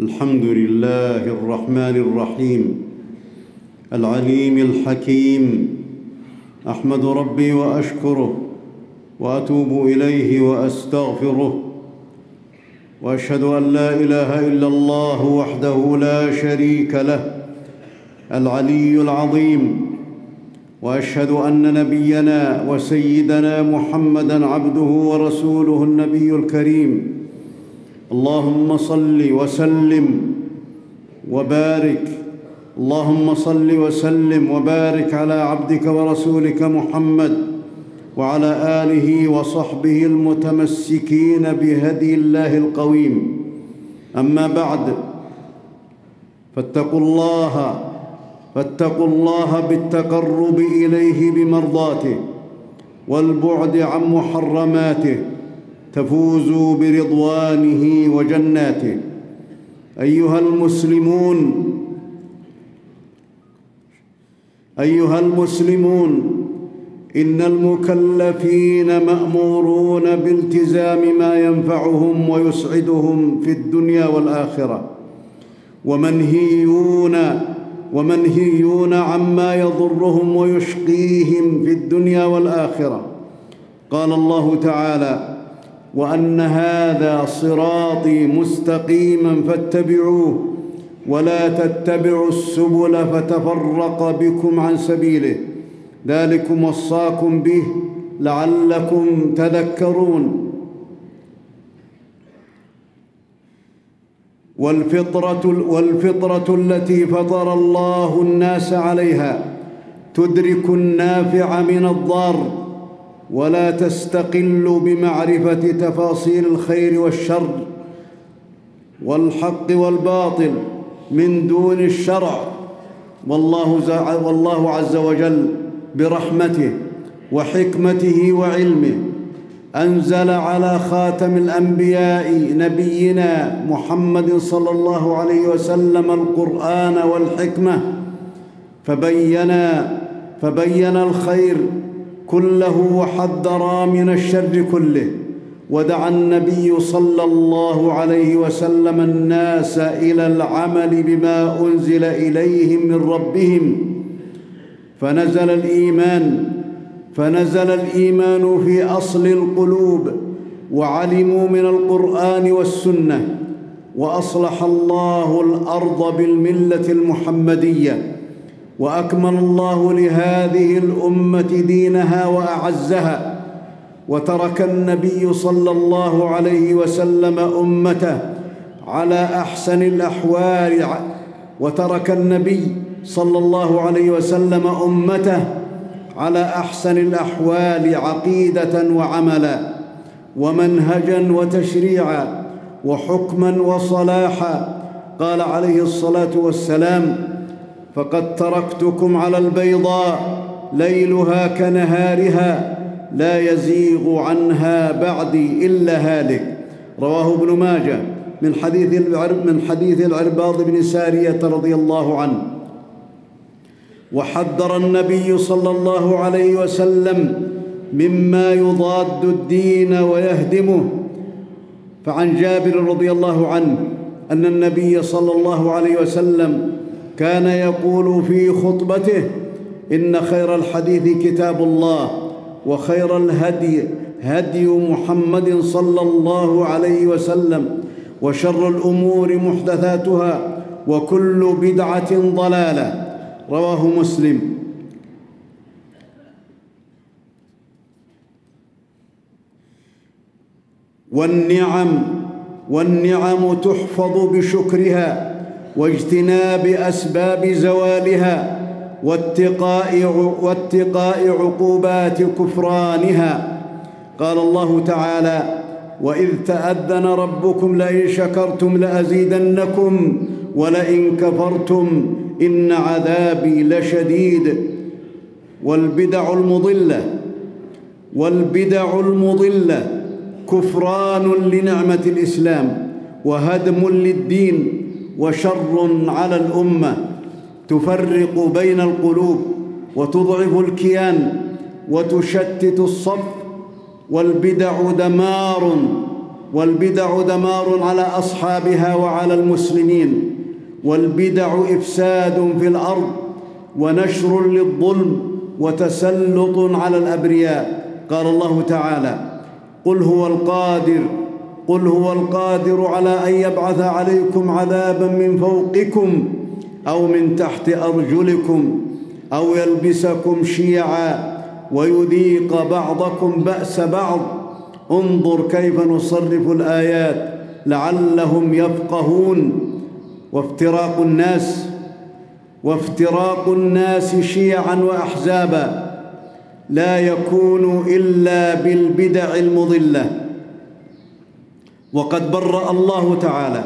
الحمد لله الرحمن الرحيم العليم الحكيم أحمد ربي وأشكره وأتوب إليه وأستغفره. وأشهد أن لا إله إلا الله وحده لا شريك له. العلي العظيم. وأشهد أن نبينا وسيدنا محمدا عبده ورسوله النبي الكريم. اللهم صل وسلم وبارك. اللهم صل وسلم وبارك على عبدك ورسولك محمد وعلى آله وصحبه المتمسكين بهدي الله القويم. أما بعد فاتقوا الله فاتقوا الله بالتقرب إليه بمرضاته والبعد عن محرماته. تفوزوا برضوانه وجناته. أيها المسلمون أيها المسلمون إن المكلفين مأمورون بالتزام ما ينفعهم ويسعدهم في الدنيا والآخرة. ومنهيون ومنهيون عما يضرهم ويشقيهم في الدنيا والآخرة. قال الله تعالى وأن هذا صراطي مستقيما فاتبعوه ولا تتبعوا السبل فتفرق بكم عن سبيله. ذلكم وصاكم به لعلكم تذكرون. والفطرة, والفطرة التي فطر الله الناس عليها تدرك النافع من الضار. ولا تستقل بمعرفة تفاصيل الخير والشر والحق والباطل من دون الشرع. والله, والله عز وجل برحمته وحكمته وعلمه أنزل على خاتم الأنبياء نبينا محمد صلى الله عليه وسلم القرآن والحكمة فبينا فبين الخير كله وحذرا من الشر كله ودعا النبي صلى الله عليه وسلم الناس إلى العمل بما أنزل اليهم من ربهم. فنزل الإيمان فنزل الإيمان في أصل القلوب وعلموا من القرآن والسنة وأصلح الله الأرض بالملة المحمدية. وأكمل الله لهذه الأمة دينها وأعزها وترك النبي صلى الله عليه وسلم أمته على أحسن الأحوال وترك النبي صلى الله عليه وسلم أمته على أحسن الأحوال عقيدة وعملا ومنهجا وتشريعا وحكما وصلاحا. قال عليه الصلاة والسلام فقد تركتكم على البيضاء ليلها كنهارها لا يزيغ عنها بعدي إلا هالك. رواه ابن ماجه من حديث من حديث العرباض بن سارية رضي الله عنه. وحذر النبي صلى الله عليه وسلم مما يضاد الدين ويهدمه. فعن جابر رضي الله عنه أن النبي صلى الله عليه وسلم كان يقول في خطبته إن خير الحديث كتاب الله وخير الهدي هدي محمد صلى الله عليه وسلم وشر الأمور محدثاتها وكل بدعة ضلالة. رواه مسلم. والنعم والنعم تحفظ بشكرها. واجتناب أسباب زوالها واتقاء واتقاء عقوبات كفرانها. قال الله تعالى وإذ تأذن ربكم لئن شكرتم لأزيدنكم ولئن كفرتم إن عذابي لشديد. والبدع المضلة والبدع المضلة كفران لنعمة الإسلام وهدم للدين وشر على الأمة تفرق بين القلوب وتضعف الكيان وتشتت الصف والبدع دمار والبدع دمار على أصحابها وعلى المسلمين والبدع إفساد في الأرض ونشر للظلم وتسلط على الأبرياء. قال الله تعالى قل هو القادر قل هو القادر على أن يبعث عليكم عذابا من فوقكم أو من تحت أرجلكم أو يلبسكم شيعا ويذيق بعضكم بأس بعض. انظر كيف نصرف الآيات لعلهم يفقهون. وافتراق الناس وافتراق الناس شيعا وأحزابا. لا يكون إلا بالبدع المضلة. وقد برأ الله تعالى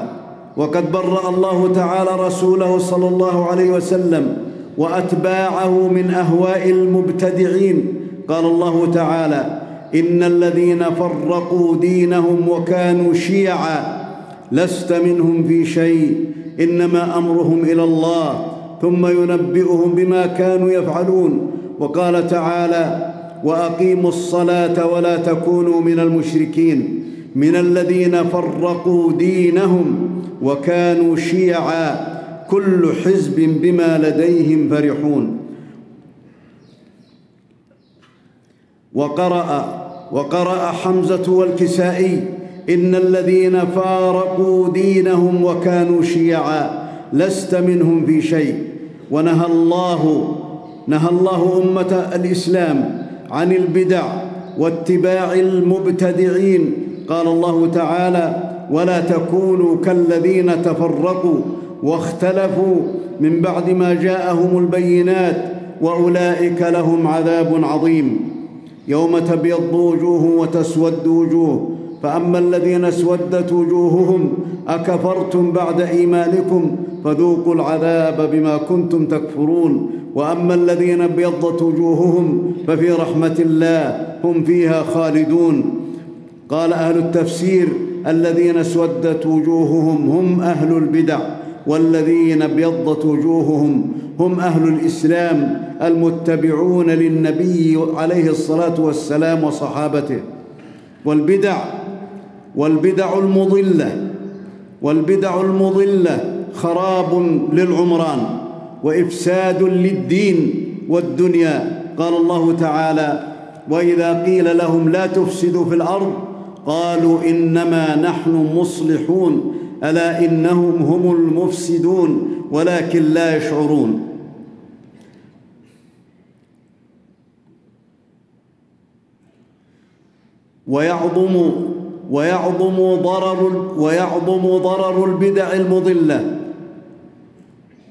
وقد برأ الله تعالى رسوله صلى الله عليه وسلم وأتباعه من أهواء المبتدعين. قال الله تعالى إن الذين فرقوا دينهم وكانوا شيعا لست منهم في شيء إنما أمرهم إلى الله ثم ينبئهم بما كانوا يفعلون. وقال تعالى وأقيموا الصلاة ولا تكونوا من المشركين. من الذين فرقوا دينهم وكانوا شيعا كل حزب بما لديهم فرحون. وقرأ وقرأ حمزة والكسائي إن الذين فارقوا دينهم وكانوا شيعا لست منهم في شيء. ونهى الله نهى الله أمة الإسلام عن البدع واتباع المبتدعين قال الله تعالى ولا تكونوا كالذين تفرقوا واختلفوا من بعد ما جاءهم البينات وأولئك لهم عذاب عظيم. يوم تبيض وجوه وتسود وجوه فأما الذين اسودت وجوههم أكفرتم بعد إيمانكم فذوقوا العذاب بما كنتم تكفرون. وأما الذين ابيضت وجوههم ففي رحمة الله هم فيها خالدون. قال أهل التفسير الذين اسودت وجوههم هم أهل البدع والذين ابيضت وجوههم هم أهل الإسلام المتبعون للنبي عليه الصلاة والسلام وصحابته. والبدع والبدع المضلة والبدع المضلة خراب للعمران وإفساد للدين والدنيا. قال الله تعالى وإذا قيل لهم لا تفسدوا في الأرض قالوا إنما نحن مصلحون ألا إنهم هم المفسدون ولكن لا يشعرون. ويعظم ويعظم ضرر ويعظم ضرر البدع المضلة.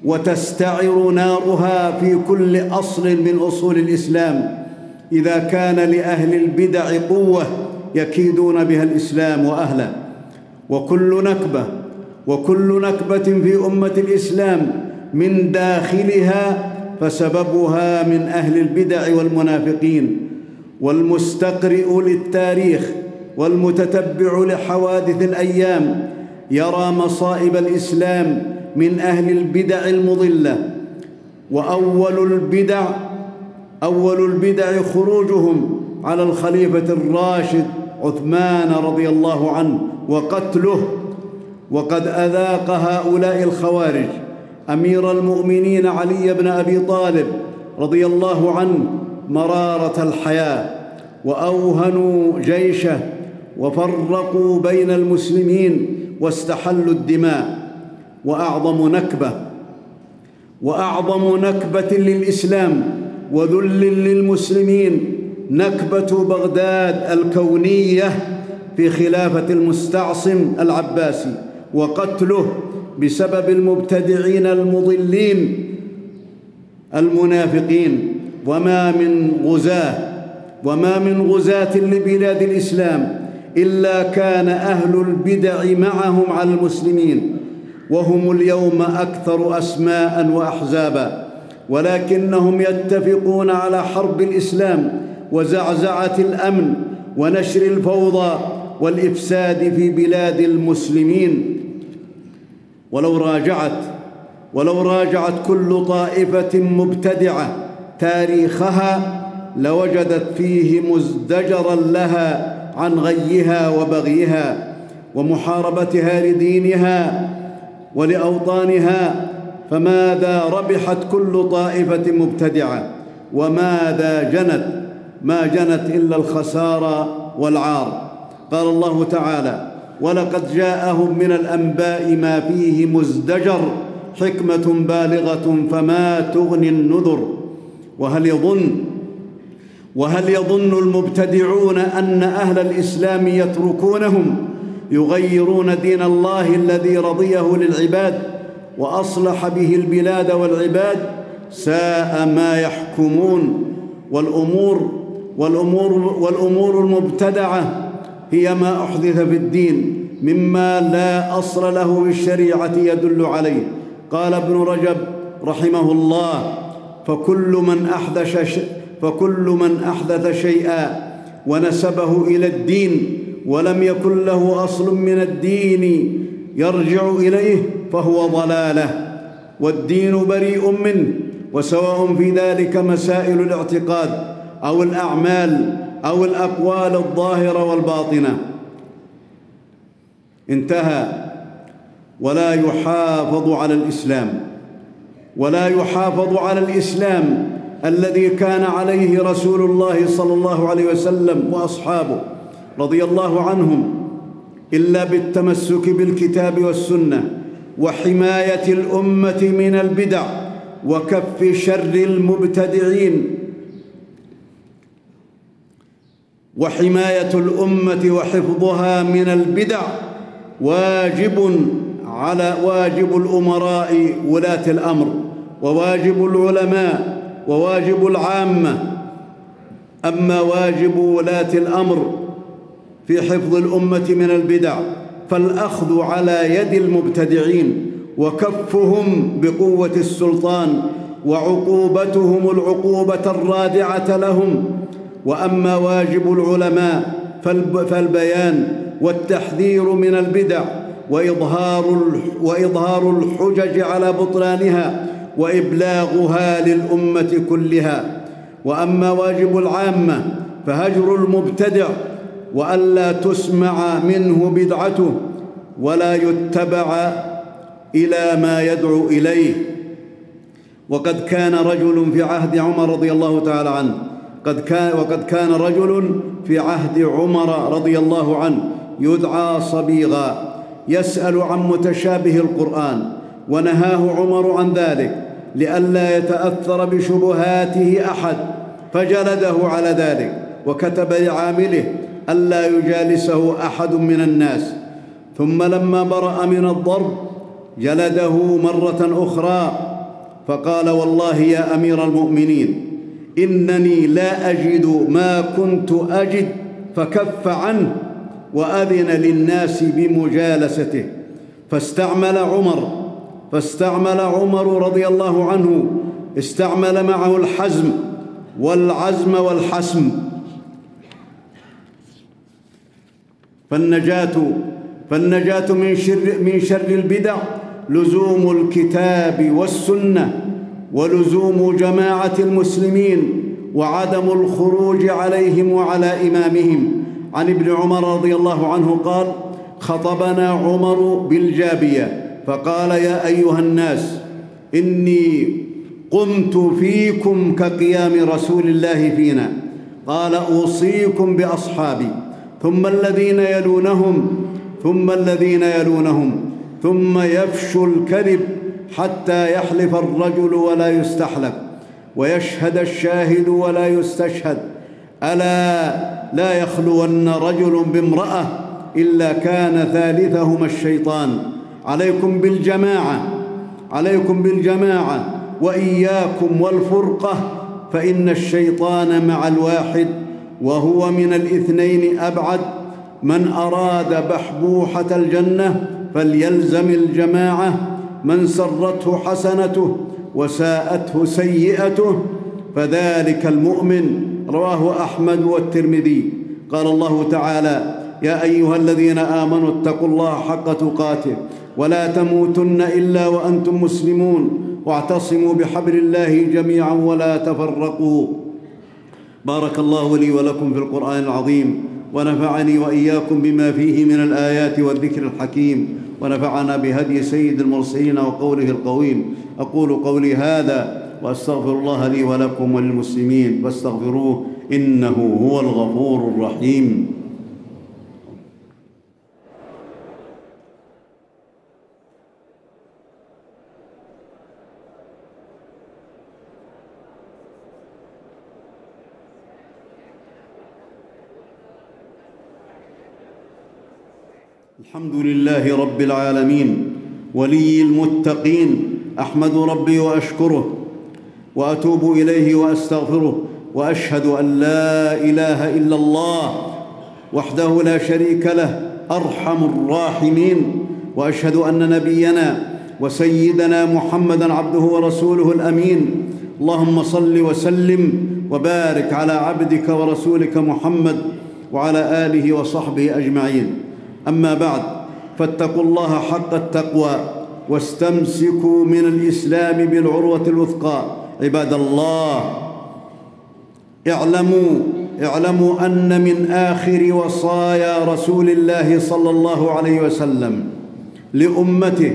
وتستعر نارها في كل أصل من أصول الإسلام إذا كان لأهل البدع قوة. يكيدون بها الإسلام وأهله. وكل نكبة وكل نكبة في أمة الإسلام من داخلها فسببها من أهل البدع والمنافقين والمستقرئ للتاريخ والمتتبع لحوادث الأيام يرى مصائب الإسلام من أهل البدع المضلة. وأول البدع أول البدع خروجهم على الخليفة الراشد عثمان رضي الله عنه وقتله وقد أذاق هؤلاء الخوارج. أمير المؤمنين علي بن أبي طالب رضي الله عنه مرارة الحياة وأوهنوا جيشه وفرقوا بين المسلمين واستحلوا الدماء وأعظم نكبة وأعظم نكبة للإسلام وذل للمسلمين نكبة بغداد الكونية في خلافة المستعصم العباسي وقتله بسبب المبتدعين المضلين المنافقين. وما من غزاة وما من غزاة لبلاد الإسلام إلا كان أهل البدع معهم على المسلمين وهم اليوم أكثر اسماء واحزابا ولكنهم يتفقون على حرب الإسلام وزعزعة الأمن ونشر الفوضى والإفساد في بلاد المسلمين. ولو راجعت ولو راجعت كل طائفة مبتدعة تاريخها لوجدت فيه مزدجرا لها عن غيها وبغيها ومحاربتها لدينها ولأوطانها. فماذا ربحت كل طائفة مبتدعة؟ وماذا جنت؟ ما جنت إلا الخسار والعار. قال الله تعالى ولقد جاءهم من الأنباء ما فيه مزدجر حكمة بالغة فما تغني النذر. وهل يظن وهل يظن المبتدعون أن أهل الإسلام يتركونهم يغيرون دين الله الذي رضيه للعباد وأصلح به البلاد والعباد؟ ساء ما يحكمون. والأمور والأمور والأمور المبتدعة هي ما أحدث في الدين مما لا أصل له بالشريعه يدل عليه. قال ابن رجب رحمه الله فكل من أحدث فكل من أحدث شيئا ونسبه إلى الدين ولم يكن له أصل من الدين يرجع إليه فهو ضلالة والدين بريء منه وسواء في ذلك مسائل الاعتقاد. أو الأعمال أو الأقوال الظاهرة والباطنة. انتهى. ولا يحافظ على الإسلام. ولا يحافظ على الإسلام الذي كان عليه رسول الله صلى الله عليه وسلم وأصحابه رضي الله عنهم إلا بالتمسك بالكتاب والسنة وحماية الأمة من البدع وكف شر المبتدعين وحماية الأمة وحفظها من البدع واجب على واجب الأمراء ولاة الأمر وواجب العلماء وواجب العامة. أما واجب ولاة الأمر في حفظ الأمة من البدع فالأخذ على يد المبتدعين وكفهم بقوة السلطان وعقوبتهم العقوبة الرادعة لهم وأما واجب العلماء فالبيان والتحذير من البدع وإظهار الحجج على بطلانها وإبلاغها للأمة كلها. وأما واجب العامة فهجر المبتدع والا تسمع منه بدعته ولا يتبع إلى ما يدعو إليه. وقد كان رجل في عهد عمر رضي الله تعالى عنه قد كان وقد كان رجل في عهد عمر رضي الله عنه يدعى صبيغا يسأل عن متشابه القرآن ونهاه عمر عن ذلك لئلا يتأثر بشبهاته أحد فجلده على ذلك وكتب لعامله ألا يجالسه أحد من الناس. ثم لما برأ من الضرب جلده مرة أخرى فقال والله يا أمير المؤمنين إنني لا أجد ما كنت أجد فكف عنه وأذن للناس بمجالسته. فاستعمل عمر فاستعمل عمر رضي الله عنه استعمل معه الحزم والعزم والحسم. فالنجاة فالنجاة من شر من شر البدع لزوم الكتاب والسنة. ولزوم جماعة المسلمين وعدم الخروج عليهم وعلى إمامهم. عن ابن عمر رضي الله عنه قال خطبنا عمر بالجابية فقال يا أيها الناس إني قمت فيكم كقيام رسول الله فينا. قال أوصيكم بأصحابي ثم الذين يلونهم ثم الذين يلونهم ثم يفشو الكذب حتى يحلف الرجل ولا يستحلف ويشهد الشاهد ولا يستشهد. ألا لا يخلون رجل بامرأة إلا كان ثالثهما الشيطان. عليكم بالجماعة عليكم بالجماعة وإياكم والفرقة فإن الشيطان مع الواحد وهو من الاثنين أبعد. من أراد بحبوحة الجنة فليلزم الجماعة. من سرته حسنته وساءته سيئته فذلك المؤمن. رواه أحمد والترمذي. قال الله تعالى يا أيها الذين آمنوا اتقوا الله حق تقاته ولا تموتن إلا وأنتم مسلمون واعتصموا بحبل الله جميعا ولا تفرقوا. بارك الله لي ولكم في القرآن العظيم ونفعني وإياكم بما فيه من الآيات والذكر الحكيم. ونفعنا بهدي سيد المرسلين وقوله القويم. أقول قولي هذا وأستغفر الله لي ولكم وللمسلمين. فاستغفروه إنه هو الغفور الرحيم. الحمد لله رب العالمين ولي المتقين أحمد ربي وأشكره وأتوب إليه وأستغفره وأشهد أن لا إله إلا الله وحده لا شريك له أرحم الراحمين وأشهد أن نبينا وسيدنا محمدا عبده ورسوله الأمين. اللهم صل وسلم وبارك على عبدك ورسولك محمد وعلى آله وصحبه أجمعين. أما بعد فاتقوا الله حق التقوى واستمسكوا من الإسلام بالعروة الوثقى. عباد الله اعلموا اعلموا أن من آخر وصايا رسول الله صلى الله عليه وسلم لأمته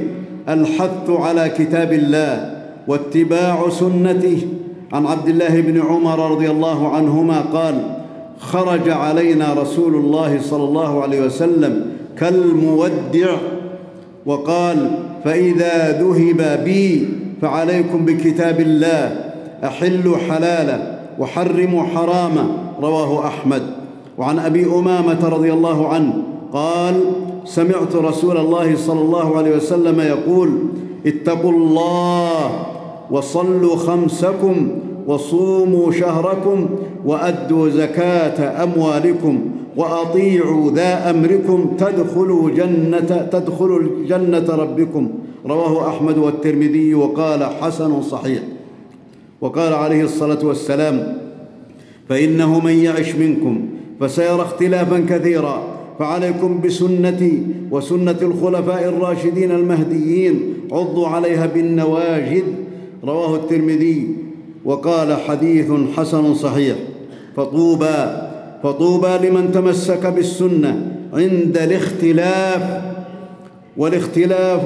الحث على كتاب الله واتباع سنته. عن عبد الله بن عمر رضي الله عنهما قال خرج علينا رسول الله صلى الله عليه وسلم كالمودع وقال فإذا ذهب بي فعليكم بكتاب الله أحلوا حلاله وحرموا حراما رواه أحمد. وعن أبي أمامة رضي الله عنه قال سمعت رسول الله صلى الله عليه وسلم يقول اتقوا الله وصلوا خمسكم وصوموا شهركم وأدوا زكاة أموالكم وأطيعوا ذا أمركم تدخلوا جنه تدخلوا جنة ربكم. رواه أحمد والترمذي وقال حسن صحيح. وقال عليه الصلاة والسلام فإنه من يعش منكم فسيرى اختلافا كثيرا فعليكم بسنتي وسنة الخلفاء الراشدين المهديين عضوا عليها بالنواجذ. رواه الترمذي وقال حديث حسن صحيح فطوبى فطوبى لمن تمسك بالسنة عند الاختلاف والاختلاف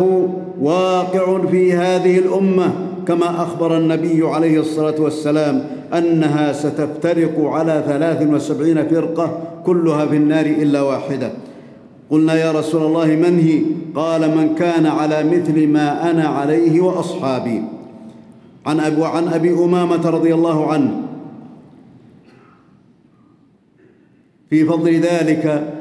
واقع في هذه الأمة كما أخبر النبي عليه الصلاة والسلام أنها ستفترق على ثلاث وسبعين فرقة كلها في النار إلا واحدة. قلنا يا رسول الله من هي؟ قال من كان على مثل ما أنا عليه وأصحابي. عن أبي, عن أبي أمامة رضي الله عنه. في فضل ذلك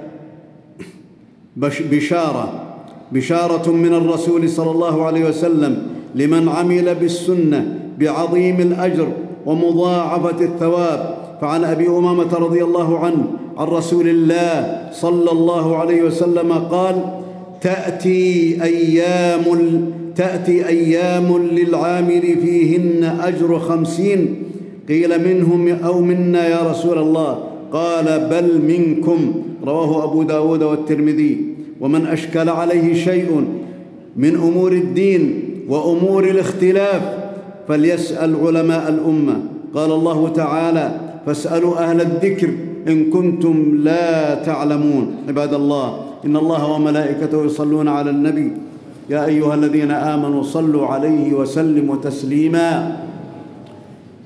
بشارة بشارة من الرسول صلى الله عليه وسلم لمن عمل بالسنة بعظيم الأجر ومضاعفة الثواب. فعن أبي أمامة رضي الله عنه عن رسول الله صلى الله عليه وسلم قال تأتي أيام تأتي أيام للعامل فيهن أجر خمسين. قيل منهم أو منا يا رسول الله. قال بل منكم. رواه أبو داود والترمذي. ومن أشكل عليه شيء من أمور الدين وأمور الاختلاف فليسأل علماء الأمة. قال الله تعالى فاسألوا أهل الذكر إن كنتم لا تعلمون. عباد الله إن الله وملائكته يصلون على النبي. يا أيها الذين آمنوا صلوا عليه وسلموا تسليما.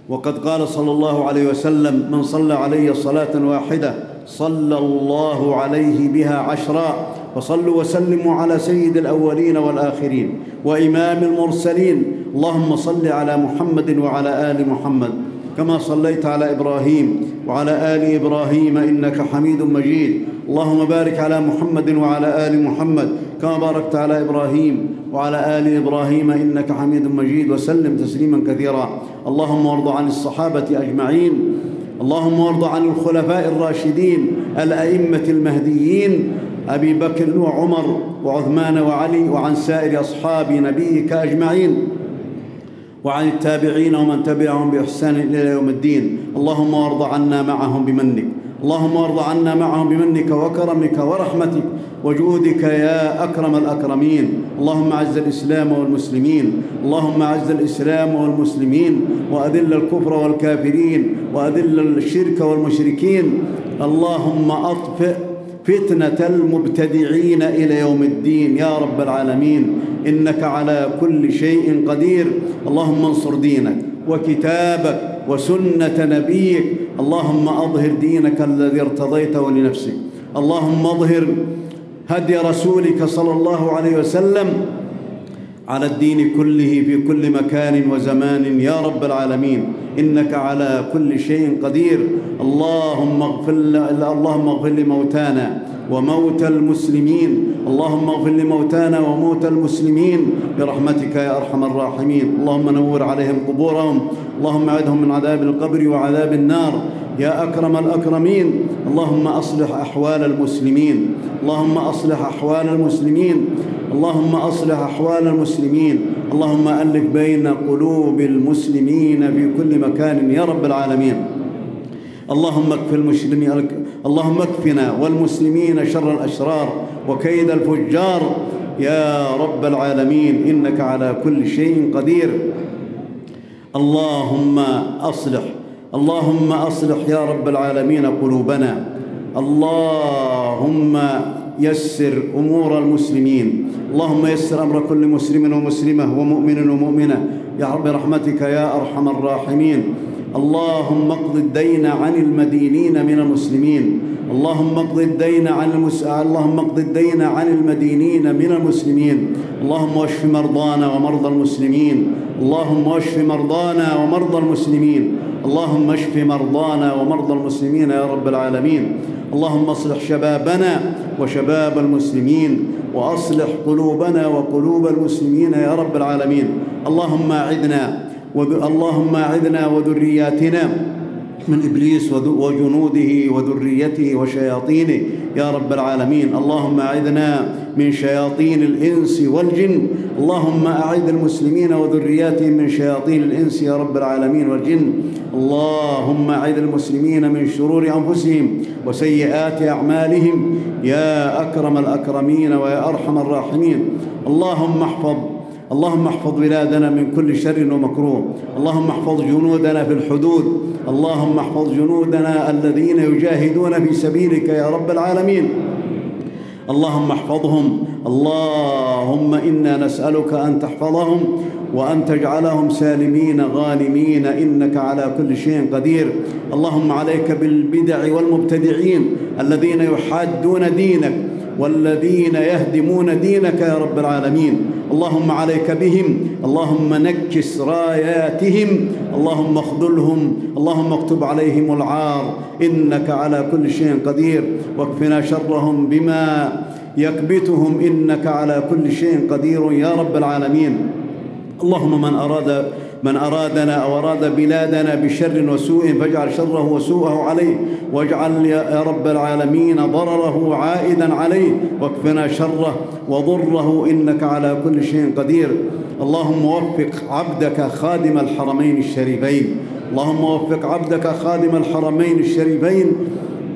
وقد قال صلى الله عليه وسلم من صلى علي صلاة واحدة صلى الله عليه بها عشرا فصلوا وسلموا على سيد الأولين والآخرين وإمام المرسلين. اللهم صل على محمد وعلى آل محمد كما صليت على إبراهيم وعلى آل إبراهيم إنك حميد مجيد. اللهم بارك على محمد وعلى آل محمد كما باركت على إبراهيم وعلى آل إبراهيم إنك حميد مجيد وسلم تسليما كثيرا. اللهم وارض عن الصحابة أجمعين. اللهم وارض عن الخلفاء الراشدين الأئمة المهديين أبي بكر وعمر وعثمان وعلي وعن سائر أصحاب نبيك أجمعين. وعن التابعين ومن تبعهم بإحسان إلى يوم الدين. اللهم وارض عنا معهم بمنك. اللهم وارض عنا معهم بمنك وكرمك ورحمتك وجودك يا أكرم الأكرمين. اللهم أعز الإسلام والمسلمين. اللهم أعز الإسلام والمسلمين. وأذل الكفر والكافرين. وأذل الشرك والمشركين. اللهم أطفئ فتنة المبتدعين إلى يوم الدين يا رب العالمين. إنك على كل شيء قدير. اللهم انصر دينك وكتابك وسنة نبيك اللهم أظهر دينك الذي ارتضيته لنفسك اللهم أظهر هدي رسولك صلى الله عليه وسلم على الدين كله في كل مكان وزمان. يا رب العالمين إنك على كل شيء قدير. اللهم اغفر اللهم اغفر لموتانا. وموتى المسلمين. اللهم اغفر لموتانا وموتى المسلمين. برحمتك يا أرحم الراحمين. اللهم نور عليهم قبورهم. اللهم اعدهم من عذاب القبر وعذاب النار. يا أكرم الأكرمين. اللهم أصلح أحوال المسلمين. اللهم أصلح أحوال المسلمين. اللهم أصلح أحوال المسلمين. اللهم ألف بين قلوب المسلمين في كل مكان يا رب العالمين. اللهم اكف المسلمين اللهم اكفنا والمسلمين شر الأشرار وكيد الفجار. يا رب العالمين إنك على كل شيء قدير. اللهم أصلح اللهم أصلح يا رب العالمين قلوبنا. اللهم يسر أمور المسلمين. اللهم يسر أمر كل مسلم ومسلمة ومؤمن ومؤمنة. يا رب برحمتك يا أرحم الراحمين. اللهم اقض الدين عن المدينين من المسلمين. اللهم اقض الدين عن المس... اللهم اقض الدين عن المدينين من المسلمين. اللهم اشف مرضانا ومرضى المسلمين. اللهم اشف مرضانا ومرضى المسلمين. اللهم اشف مرضانا ومرضى المسلمين يا رب العالمين. اللهم اصلح شبابنا وشباب المسلمين. واصلح قلوبنا وقلوب المسلمين يا رب العالمين. اللهم اعدنا اللهم أعذنا وذرياتنا من إبليس وجنوده وذريته وشياطينه. يا رب العالمين اللهم أعذنا من شياطين الإنس والجن. اللهم أعذ المسلمين وذرياتهم من شياطين الإنس يا رب العالمين والجن. اللهم أعذ المسلمين من شرور أنفسهم وسيئات أعمالهم. يا أكرم الأكرمين ويا أرحم الراحمين. اللهم احفظ اللهم احفظ بلادنا من كل شر ومكروه. اللهم احفظ جنودنا في الحدود. اللهم احفظ جنودنا الذين يجاهدون في سبيلك يا رب العالمين. اللهم احفظهم. اللهم إنا نسألك أن تحفظهم وأن تجعلهم سالمين غانمين. إنك على كل شيء قدير. اللهم عليك بالبدع والمبتدعين الذين يحادون دينك. والذين يهدمون دينك يا رب العالمين. اللهم عليك بهم اللهم نكس راياتهم اللهم اخذلهم اللهم اكتب عليهم العار. إنك على كل شيء قدير. واكفنا شرهم بما يكبتهم. إنك على كل شيء قدير يا رب العالمين. اللهم من أراد من أرادنا أو أراد بلادنا بشر وسوء فاجعل شره وسوءه عليه واجعل يا رب العالمين ضرره عائدا عليه واكفنا شره وضره إنك على كل شيء قدير. اللهم وفق عبدك خادم الحرمين الشريفين. اللهم وفق عبدك خادم الحرمين الشريفين.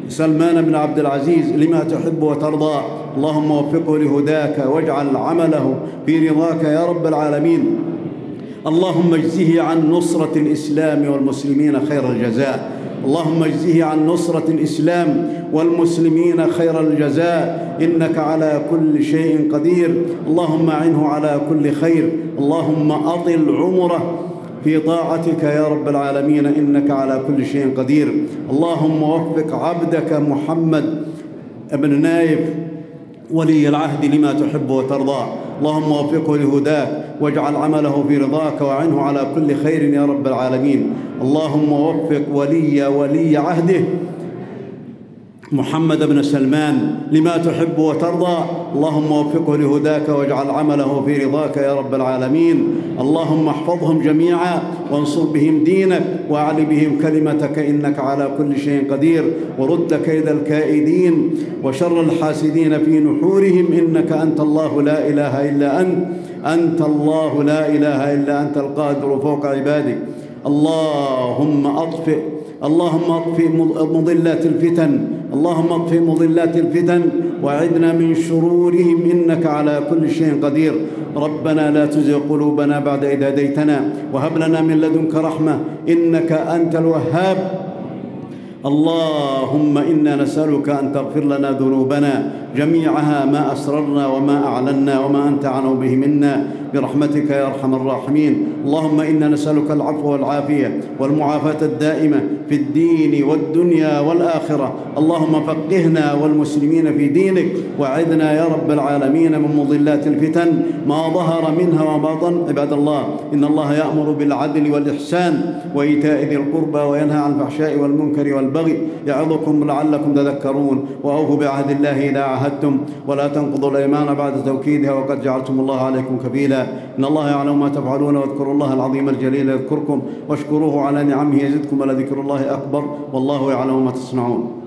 سلمان بن عبد العزيز لما تحب وترضى. اللهم وفقه لهداك واجعل عمله في رضاك يا رب العالمين. اللهم اجزه عن نصرة الإسلام والمسلمين خير الجزاء. اللهم اجزه عن نصرة الإسلام والمسلمين خير الجزاء. إنك على كل شيء قدير. اللهم أعنه على كل خير. اللهم أطل عمره في طاعتك يا رب العالمين. إنك على كل شيء قدير. اللهم وفق عبدك محمد ابن نايف ولي العهد لما تحب وترضى. اللهم وفقه لهداك واجعل عمله في رضاك وعنه على كل خير يا رب العالمين. اللهم وفق ولي ولي عهده محمد بن سلمان لما تحب وترضى. اللهم وفقه لهداك واجعل عمله في رضاك يا رب العالمين. اللهم احفظهم جميعا وانصر بهم دينك واعل بهم كلمتك إنك على كل شيء قدير. ورد كيد الكائدين وشر الحاسدين في نحورهم إنك أنت الله لا إله إلا أنت. أنت الله لا إله إلا أنت القادر فوق عبادك. اللهم أطفئ اللهم أطفئ مضلات الفتن. اللهم اطفئ مضلات الفتن وأعذنا من شرورهم إنك على كل شيء قدير. ربنا لا تزغ قلوبنا بعد إذ هديتنا وهب لنا من لدنك رحمة إنك أنت الوهاب. اللهم إنا نسألك أن تغفر لنا ذنوبنا جميعها ما أسررنا وما أعلنا وما أنت أعلم به منا. برحمتك يا أرحم الراحمين. اللهم إنا نسألك العفو والعافية والمعافاة الدائمة في الدين والدنيا والآخرة. اللهم فقهنا والمسلمين في دينك وعذنا يا رب العالمين من مضلات الفتن ما ظهر منها وما بطن عباد الله إن الله يأمر بالعدل والإحسان وإيتاء ذي القربى وينهى عن الفحشاء والمنكر والبغي يعظكم لعلكم تذكرون. وأوفوا بعهد الله إذا عاهدتم. ولا تنقضوا الأيمان بعد توكيدها وقد جعلتم الله عليكم كفيلا. إن الله يعلم ما تفعلون واذكروا الله العظيم الجليل يذكركم واشكروه على نعمه يزدكم ولذكر الله أكبر والله يعلم ما تصنعون.